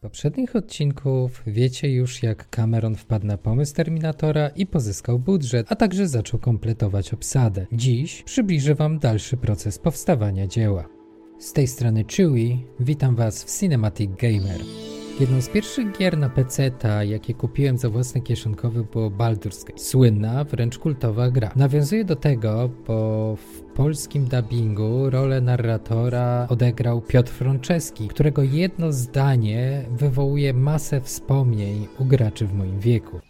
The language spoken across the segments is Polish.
poprzednich odcinków wiecie już jak Cameron wpadł na pomysł Terminatora i pozyskał budżet, a także zaczął kompletować obsadę. Dziś przybliżę wam dalszy proces powstawania dzieła. Z tej strony Chewy, witam was w Cinematic Gamer. Jedną z pierwszych gier na PC, jakie kupiłem za własne kieszonkowe, było Baldur's Gate. Słynna, wręcz kultowa gra. Nawiązuje do tego, bo w polskim dubbingu rolę narratora odegrał Piotr Franceski, którego jedno zdanie wywołuje masę wspomnień u graczy w moim wieku.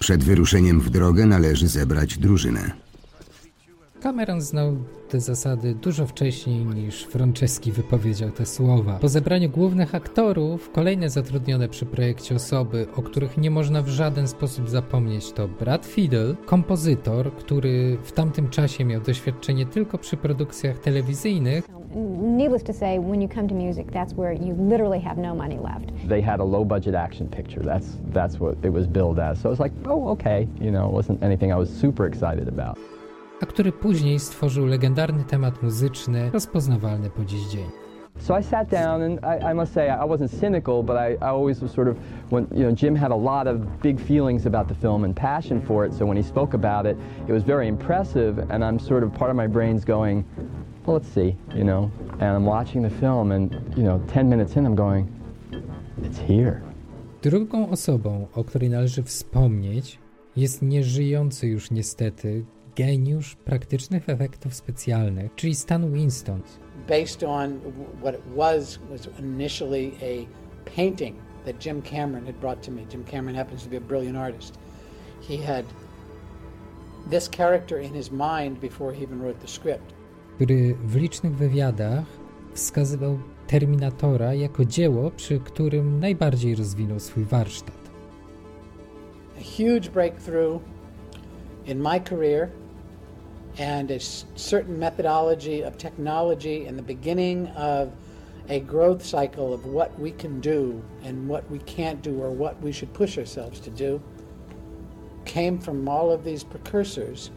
Przed wyruszeniem w drogę należy zebrać drużynę. Cameron znał te zasady dużo wcześniej niż Franceski wypowiedział te słowa. Po zebraniu głównych aktorów, kolejne zatrudnione przy projekcie osoby, o których nie można w żaden sposób zapomnieć, to Brad Fiedel, kompozytor, który w tamtym czasie miał doświadczenie tylko przy produkcjach telewizyjnych, Needless to say, when you come to music, that's where you literally have no money left. They had a low budget action picture. That's that's what it was billed as. So it was like, oh, okay, you know, it wasn't anything I was super excited about. A który później stworzył legendarny temat muzyczny rozpoznawalny po dziś dzień. So I sat down, and I, I must say I wasn't cynical, but I, I always was sort of when you know Jim had a lot of big feelings about the film and passion for it. So when he spoke about it, it was very impressive, and I'm sort of part of my brain's going, well, let's see, you know. And I'm watching the film, and you know, 10 minutes in, I'm going, it's here. Drugą osobą, o której należy wspomnieć, jest nieżyjący już niestety geniusz praktycznych efektów specjalnych, czyli Stan Winston. based on what it was was initially a painting that Jim Cameron had brought to me. Jim Cameron happens to be a brilliant artist. He had this character in his mind before he even wrote the script. który w licznych wywiadach wskazywał Terminatora jako dzieło, przy którym najbardziej rozwinął swój warsztat. A huge breakthrough in my career and a certain methodology of technology and the beginning of a growth cycle of what we can do and what we can't do or what we should push ourselves to do came from all of these precursors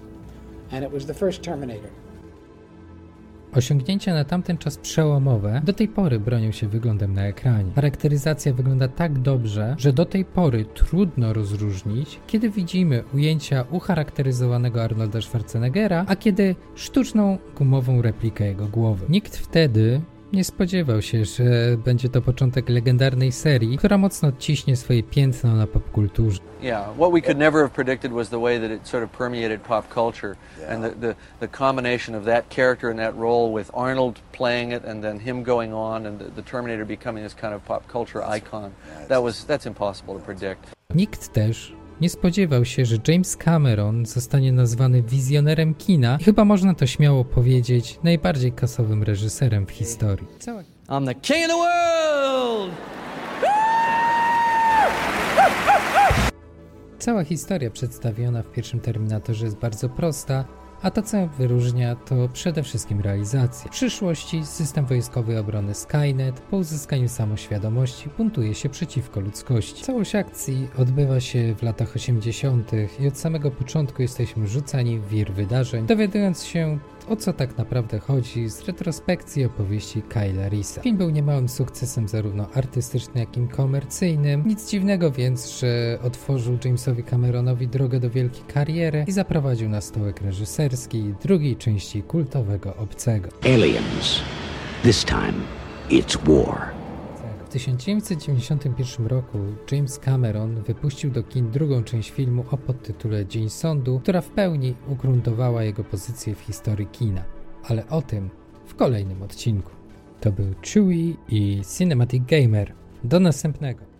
and it was the first Terminator. Osiągnięcia na tamten czas przełomowe do tej pory bronią się wyglądem na ekranie. Charakteryzacja wygląda tak dobrze, że do tej pory trudno rozróżnić, kiedy widzimy ujęcia ucharakteryzowanego Arnolda Schwarzeneggera, a kiedy sztuczną gumową replikę jego głowy. Nikt wtedy nie spodziewał się, że będzie to początek legendarnej serii, która mocno odciśnie swoje piętno na popkulturze. Yeah, what we could never have predicted was the way that it sort of permeated pop culture, and the, the, the combination of that character and that role with Arnold playing it, and then him going on, and the, the Terminator becoming this kind of pop culture icon. That was that's impossible to predict. Nikt też nie spodziewał się, że James Cameron zostanie nazwany wizjonerem kina i chyba można to śmiało powiedzieć najbardziej kasowym reżyserem w historii. I'm the king of the world! Cała historia przedstawiona w pierwszym Terminatorze jest bardzo prosta, a to co wyróżnia to przede wszystkim realizacja. W przyszłości system wojskowy obrony Skynet po uzyskaniu samoświadomości buntuje się przeciwko ludzkości. Całość akcji odbywa się w latach 80. i od samego początku jesteśmy rzucani w wir wydarzeń, dowiadując się o co tak naprawdę chodzi z retrospekcji opowieści Kyla Risa. Film był niemałym sukcesem zarówno artystycznym, jak i komercyjnym. Nic dziwnego więc, że otworzył Jamesowi Cameronowi drogę do wielkiej kariery i zaprowadził na stołek reżyserski drugiej części kultowego Obcego. Aliens. This time, it's war. W 1991 roku James Cameron wypuścił do kin drugą część filmu o podtytule Dzień Sądu, która w pełni ugruntowała jego pozycję w historii kina. Ale o tym w kolejnym odcinku. To był Chewie i Cinematic Gamer. Do następnego.